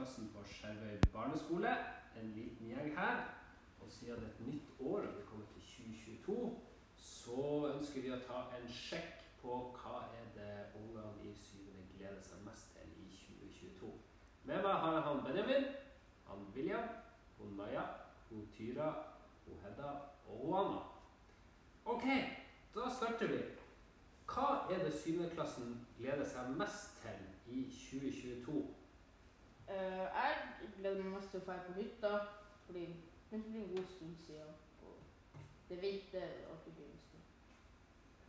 syvendeklassen på Skjervøy barneskole. En liten gjeng her. Og siden det er et nytt år og vi kommer til 2022, så ønsker vi å ta en sjekk på hva er det ungene i syvende gleder seg mest til i 2022. Med meg har jeg han Benjamin, han William, hun Maja, hun Tyra, hun Hedda og hun Anna. Ok, da starter vi. Hva er det syvendeklassen gleder seg mest til i 2022? Eh, jeg gleder meg mest til å dra på hytta, fordi det blir en god stund siden. Og det er vinter og det blir en stund.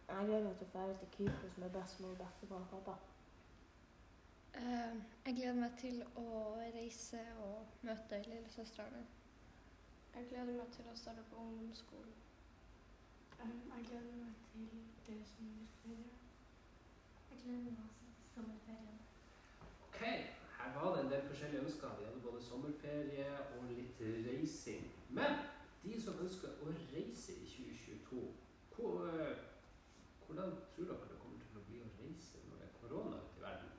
Jeg gleder meg til å dra til Kypros med bestemor, bestefar og pappa. Eh, jeg gleder meg til å reise og møte lillesøstrene. Jeg gleder meg til å starte på ungdomsskolen. Um, jeg gleder meg til det sommerferie. Jeg gleder meg også til sommerferien. Ok, her var det en del. Vi hadde både sommerferie og litt reising. Men de som ønsker å reise i 2022, hvor, eh, hvordan tror dere det kommer til å bli å reise når det er korona ute i verden?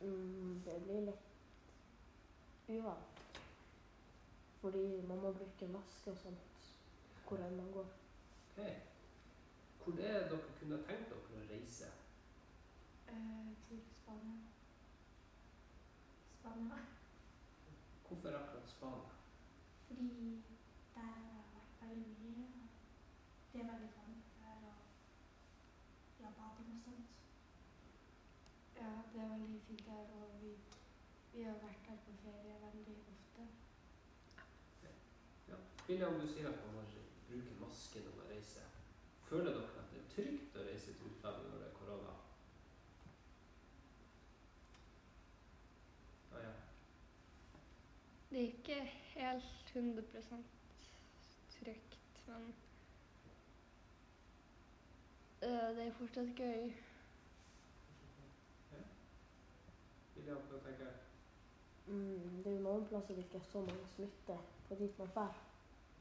Mm, det blir litt uvant. Fordi man må bruke maske og sånt hvor enn man går. Okay. Hvor er det dere kunne tenkt dere å reise? Eh, til Spania. Spania. Hvorfor akkurat Spania? Fordi der har jeg vært veldig mye. og Det er veldig varmt der, og ja, bading og sånt. Ja, det er veldig fint der, og vi, vi har vært der på ferie veldig ofte. Ja. William, du sier at man må bruke maske når man reiser. Føler dere at det er trygt å reise til utlandet når det er korona? Ah, ja. Det er ikke helt 100 trygt, men uh, det er fortsatt gøy. William, hva tenker jeg? Mm, det er jo noen plasser det ikke er så mange smitte på dit man drar.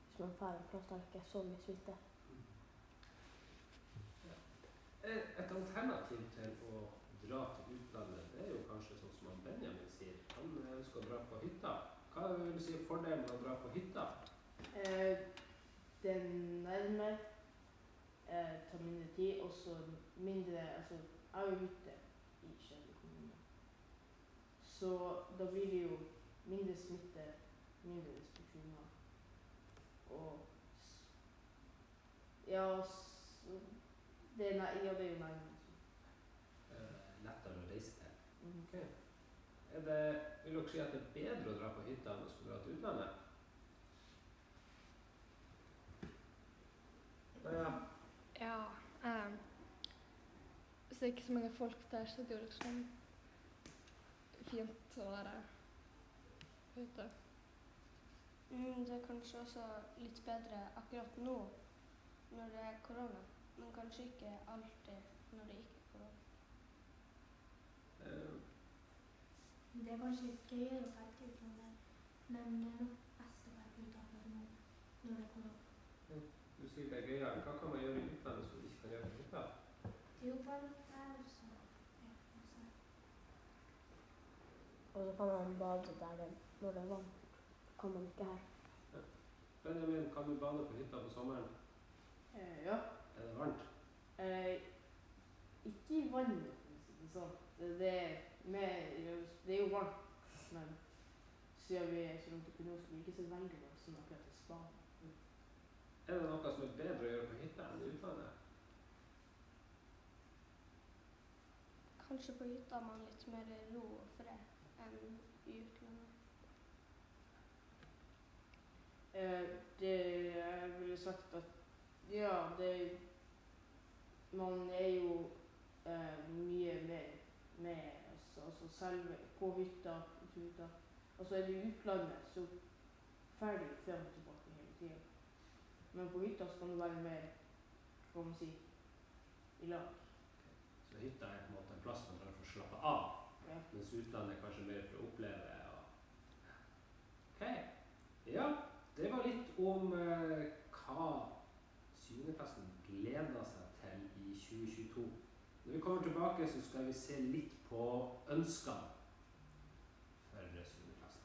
Hvis man drar en plass der det ikke er så mye smitte. Eh, Et alternativ til å dra til utlandet, det er jo kanskje sånn som Benjamin sier. Han ønsker å dra på hytta. Hva vil du si er fordelen med å dra på hytta? Eh, det er nærmere, eh, tar mindre tid, og så mindre Altså, jeg har jo hytte i Skjervøy kommune. Så da blir det jo mindre smitte, mindre restriksjoner. Og Ja, det er, ja, det er jo nærmere. Eh, lettere å reise til. Mm. Ok. Er det, vil dere si at det er bedre å dra på hytta enn å skulle dra til utlandet? Ja, ja. um, hvis det er ikke så mange folk der, så er det jo liksom fint å være ute. Mm, det er kanskje også litt bedre akkurat nå når det er korona, men kanskje ikke alltid når det ikke er korona. Eh, Det er kanskje litt gøyere å tenke ut om det, men det er nok best å være på utlandet nå når det kommer opp. Ja, du sier det er gøyere. Hva kan man gjøre i utlandet som du ikke kan gjøre på hytta? Det jo varmt der, så. Og så kan man bade der når det er varmt. Kan man ikke her. Benjamin, kan du bade på hytta på sommeren? Eh, ja. Er det varmt? Eh, ikke i vannet, for det er det er jo varmt, men siden vi er så langt oppe nå, så blir det ikke så veldig varmt som akkurat i Spania. Er det noe som er bedre å gjøre på hytta enn i utlandet? Kanskje på hytta har man litt mer ro og fred enn i utlandet. Eh, det jeg ville sagt at ja, det Man er jo eh, mye mer med altså, altså selve på hytta, på hytta. Og så er det utlandet, så ferdig frem og tilbake hele tida. Men på hytta skal du være mer, hva man si, i lag. Så hytta er på en måte en plass man kan få slappe av, Ja. mens utlandet er kanskje mer for å oppleve. Og... Ok. Ja, det var litt om eh, hva syvendeklassen gleder seg til i 2022. Når vi kommer tilbake, så skal vi se litt på ønskene for syvendeklassen.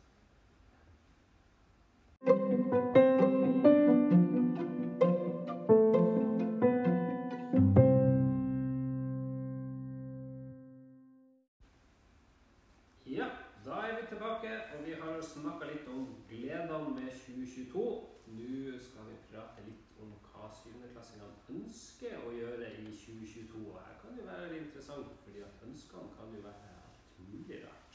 Ja, da er vi tilbake, og vi har snakka litt om gledene med 2022. Nå skal vi prate litt om hva syvendeklassingene ønsker å gjøre i 2022. Og her være interessant, fordi at ønskene kan jo være mulig rart.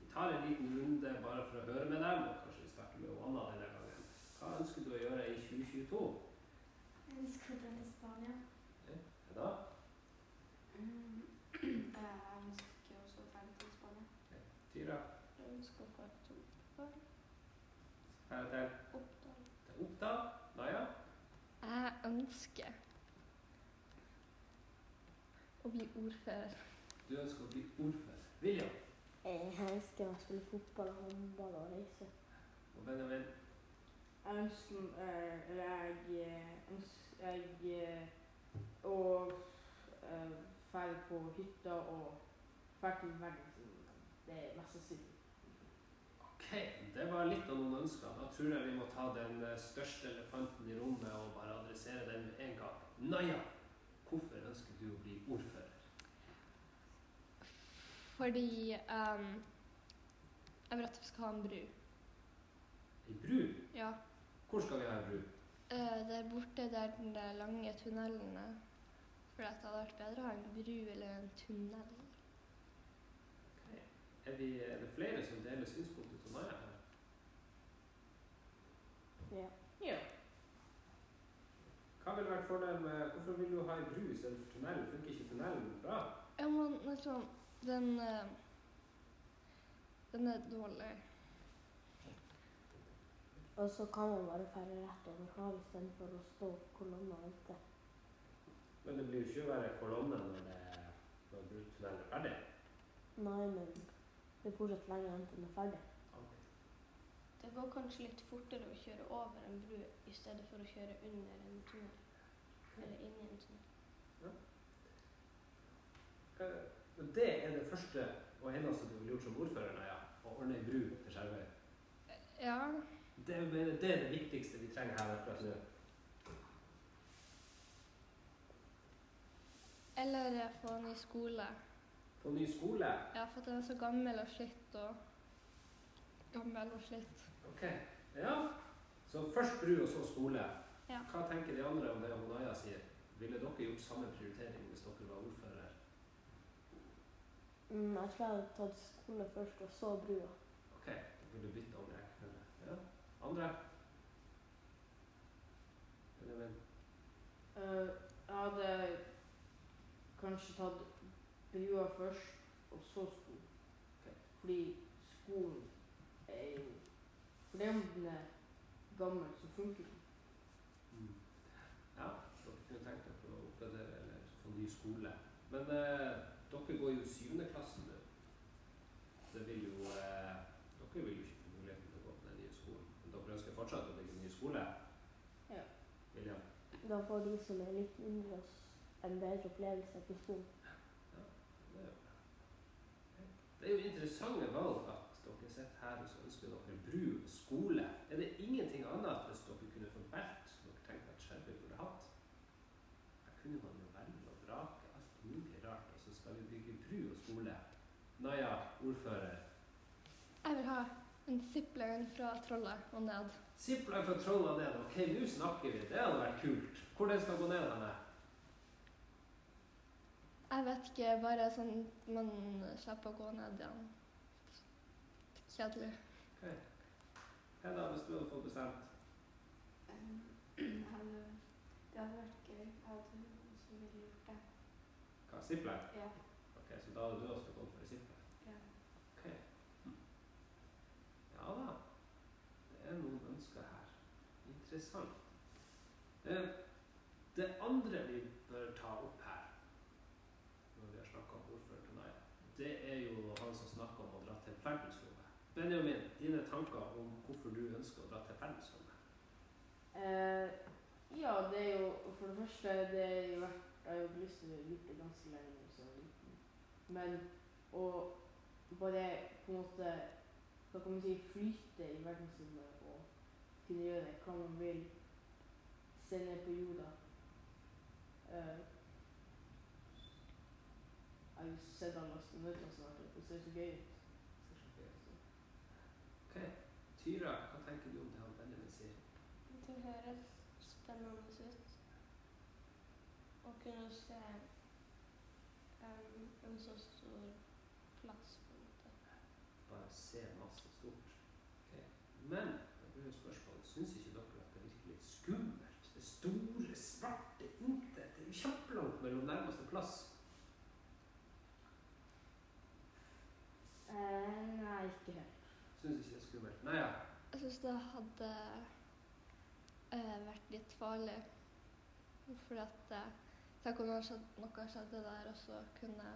Vi tar en liten runde bare for å høre med dem, og kanskje vi starter med Anna denne gangen. Hva ønsker du å gjøre i 2022? Jeg ønsker å dra til Spania. Da? Mm. Jeg ønsker også å dra til Spania. Tyra? Jeg ønsker å dra til Oppdal. Her til? Oppdal. Til Oppdal? Naja? Jeg ønsker å bli ordfører. Du ønsker å bli ordfører. William Jeg ønsker å spille fotball og håndball og reise. og Benjamin. Jeg ønsker eh, Eller jeg eh, ønsker jeg eh, å dra på hytta og dra til verden. Det er mest sannsynlig. Ok, det var litt av noen ønsker. Da tror jeg vi må ta den største elefanten i rommet og bare adressere den med en gang. Naja, hvorfor ønsker du å bli ordfører? Fordi um, jeg vil at vi skal ha en bru. En bru? Ja. Hvor skal vi ha en bru? Uh, der borte der den der lange tunnelene. For det hadde vært bedre å ha en bru eller en tunnel. Okay. Er, vi, er det flere som deler synspunktet til Naja her? Ja. Ja. Hva ville vært fordelen med Hvorfor vil du ha ei bru istedenfor tunnel? Funker ikke tunnelen bra? Ja, men liksom Den eh, Den er dårlig. Og så kan man bare ferde rett over havet istedenfor å stå kolonne og vente. Men det blir jo ikke verre kolonne når, det, når tunnelen er ferdig. Nei, men det er fortsatt lenge enn til den er ferdig. Det går kanskje litt fortere å kjøre over en bru i stedet for å kjøre under en tunnel. Eller inni en tunnel. Eh, og Det er det første og eneste du ville gjort som ordfører, Naja. Å ordne ei bru til Skjervøy. Ja. Det, det er det viktigste vi trenger her akkurat nå. Eller få ny skole. Få ny skole. Ja, for den er så gammel og slitt og Gammel og slitt. Ok. Ja. Så først bru, og så skole. Ja. Hva tenker de andre om det Naja sier? Ville dere gjort samme prioritering hvis dere var ordfører? Mm, jeg tror jeg hadde tatt skole først, og så brua. Ok, da burde du bytte andre rekkefølge. Ja. Andre? Benjamin? Uh, jeg hadde kanskje tatt brua først, og så skolen. Okay. Fordi skolen er jo For det om den er gammel, så funker den. Mm. Ja, dere kunne tenkt dere å oppgradere eller få ny skole. Men eh, dere går jo syvende klasse nå. Det vil jo eh, Dere vil jo ikke få muligheten til å gå på den nye skolen. Men dere ønsker fortsatt å bygge en ny skole? Ja. William? Da får de som er litt under oss en bedre opplevelse på skolen. Det er jo bra. Det er jo interessante valg at dere sitter her og så ønsker dere bru og skole. Er det ingenting annet hvis dere kunne fått valgt dere tenkte at Skjervøy burde hatt? Her kunne man jo velge og vrake alt mulig rart, og så skal vi bygge bru og skole. Naja, ordfører. Jeg vil ha en zipline fra Trollet og ned. Zipline fra Troll og ned. Ok, nå snakker vi. Det hadde vært kult. Hvor den skal gå ned denne? Jeg vet ikke, bare sånn man slipper å gå ned igjen. Kjedelig. Hva da, hvis du hadde fått bestemt? Det hadde vært gøy. Jeg hadde også ville gjort det. Hva, zipline? Ja. Ok, så da hadde du også gått for zipline? ja. Ok. Hm. Ja da. Det er noen ønsker her. Interessant. Eh, det andre vi bør ta opp her, når vi har snakka om ordfører Tanaya, det er jo han som snakker om å dra til verdensrommet. Benjamin, dine tanker om hvorfor du ønsker å dra til verdensrommet? Eh, ja, det er jo For det første, det er jo vært Jeg har jo lyst til å gjøre det ganske lenge. Så Men å bare på en måte Hva kan man si flyte i verdensrommet og kunne gjøre hva man vil, se ned på jorda eh, Jeg har jo sett alle astronautene som har vært der, det ser så gøy ut. Ok, Tyra, hva tenker du om det han Benjamin sier? Det høres spennende ut. Å kunne se en så stor plass, på en måte. Bare se masse stort. Okay. Men blir jo spørsmålet, syns ikke dere at det virker litt skummelt? Det store, svarte intet. Det er jo kjempelangt mellom nærmeste plass. Eh, nei, ikke helt. Syns ikke det er skummelt? Nei, ja. Jeg syns det hadde eh, vært litt farlig. For at eh, Tenk om noe skjedde, noe skjedde der, og så kunne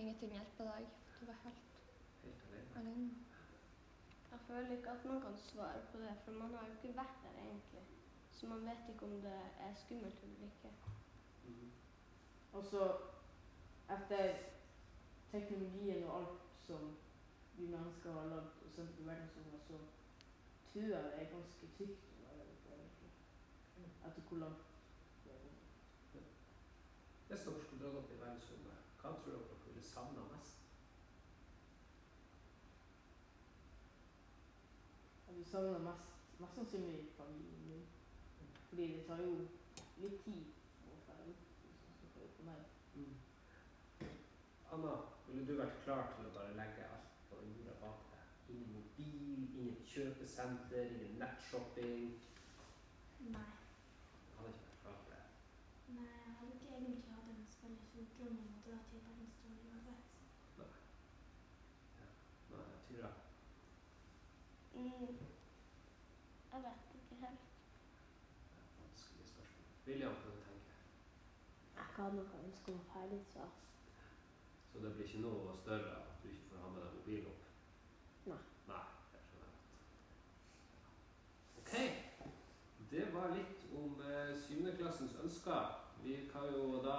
ingenting hjelper deg. Du var helt Helt alene. alene. Jeg føler ikke at man kan svare på det, for man har jo ikke vært der egentlig. Så man vet ikke om det er skummelt eller ikke. Mm. Og så, etter teknologien og alt som vi mennesker har lagd og sendt til verdensrommet, så tror jeg det er ganske trygt å være der oppe, egentlig. Etter hvor langt det er. Hvis dere skulle dratt opp i verdensrommet, hva tror dere dere savner mest? Jeg vil savne mest, mest sannsynlig familien min. Fordi det tar jo litt tid å opp det på meg. Anna, ville du vært klar til å bare legge alt på jorda bak deg? Ingen mobil, ingen kjøpesenter, ingen nettshopping? Nei. Hadde ikke vært klar for det. Nei, jeg hadde ikke egentlig hatt en veldig stor drøm om å dra til verdensrommet uansett. Nei, Tyra. Mm. Jeg vet ikke helt. Det er vanskelig spørsmål. William, hva du tenker Jeg kan nok ønske meg ferdig, jeg. Så det blir ikke noe større at du ikke får ha med deg mobil opp? Nei. Nei, det skjønner jeg. Ok, det var litt om eh, syvendeklassens ønsker. Vi kan jo da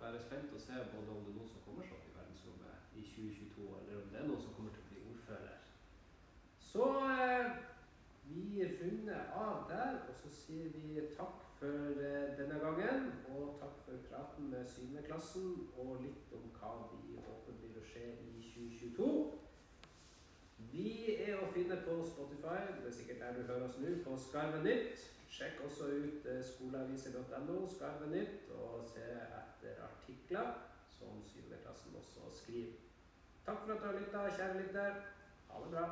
være spent og se både om det er noen som kommer seg opp i verdensrommet i 2022, eller om det er noen som kommer til å bli ordfører. Så eh, vi runder av der, og så sier vi takk for eh, denne gangen. Og takk for praten med syvendeklassen, og litt om hva vi håper blir å skje i 2022. Vi er å finne på Spotify, det er sikkert der du hører oss nå, på Skarven Nytt. Sjekk også ut eh, skoleaviser.no skarvenytt og se etter artikler som syvendeklassen også skriver. Takk for at du har lytta, kjære lytter. Ha det bra.